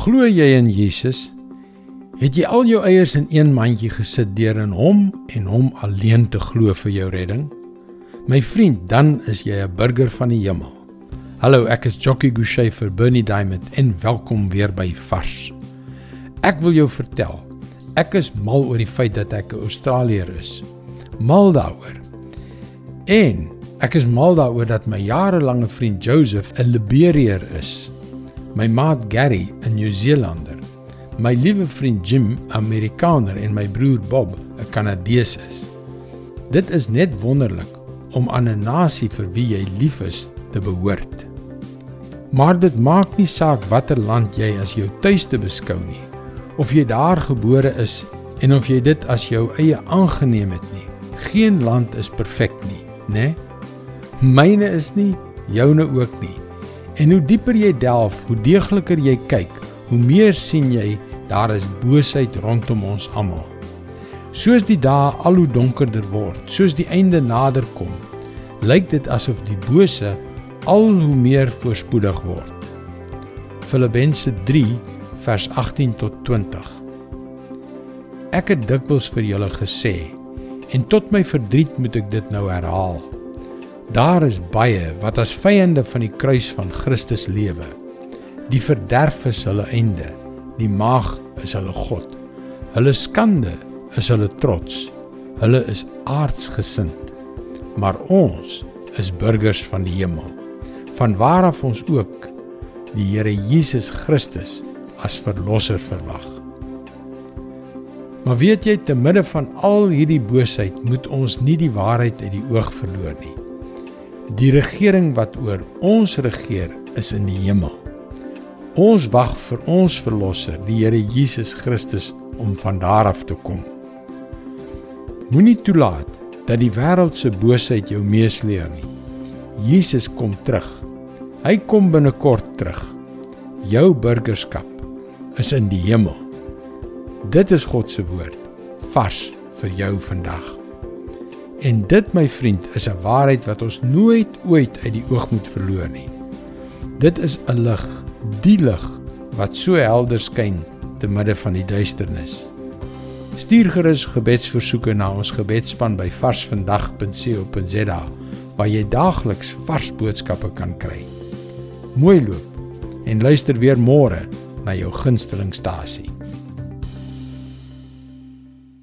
Glo jy in Jesus? Het jy al jou eiers in een mandjie gesit deur in hom en hom alleen te glo vir jou redding? My vriend, dan is jy 'n burger van die hemel. Hallo, ek is Jockey Gouchee vir Bernie Diamond en welkom weer by Vars. Ek wil jou vertel. Ek is mal oor die feit dat ek 'n Australiër is. Mal daaroor. En ek is mal daaroor dat my jarelange vriend Joseph 'n Liberiër is my maat Gary, 'n Nieu-Seelander, my liewe vriend Jim, Amerikaner en my broer Bob, 'n Kanadees is. Dit is net wonderlik om aan 'n nasie vir wie jy lief is te behoort. Maar dit maak nie saak watter land jy as jou tuiste beskou nie, of jy daar gebore is en of jy dit as jou eie aangeneem het nie. Geen land is perfek nie, né? Myne is nie, joune ook nie. En hoe dieper jy delf, hoe deegliker jy kyk, hoe meer sien jy daar is boosheid rondom ons almal. Soos die dae al hoe donkerder word, soos die einde nader kom, lyk dit asof die bose al hoe meer voorspoedig word. Filippense 3 vers 18 tot 20. Ek het dikwels vir julle gesê en tot my verdriet moet ek dit nou herhaal. Daar is baie wat as vyande van die kruis van Christus lewe. Die verderf is hulle einde. Die maag is hulle god. Hulle skande is hulle trots. Hulle is aardsgesind. Maar ons is burgers van die hemel. Vanwaar af ons ook die Here Jesus Christus as verlosser verwag. Maar weet jy te midde van al hierdie boosheid moet ons nie die waarheid uit die oog verloor nie. Die regering wat oor ons regeer is in die hemel. Ons wag vir ons verlosser, die Here Jesus Christus om van daar af te kom. Moenie toelaat dat die wêreld se boosheid jou meesleer nie. Jesus kom terug. Hy kom binnekort terug. Jou burgerskap is in die hemel. Dit is God se woord vars vir jou vandag. En dit my vriend is 'n waarheid wat ons nooit ooit uit die oog moet verloor nie. Dit is 'n lig, die lig wat so helder skyn te midde van die duisternis. Stuur gerus gebedsversoeke na ons gebedsspan by varsvandag.co.za waar jy daagliks vars boodskappe kan kry. Mooi loop en luister weer môre na jou gunstelingstasie.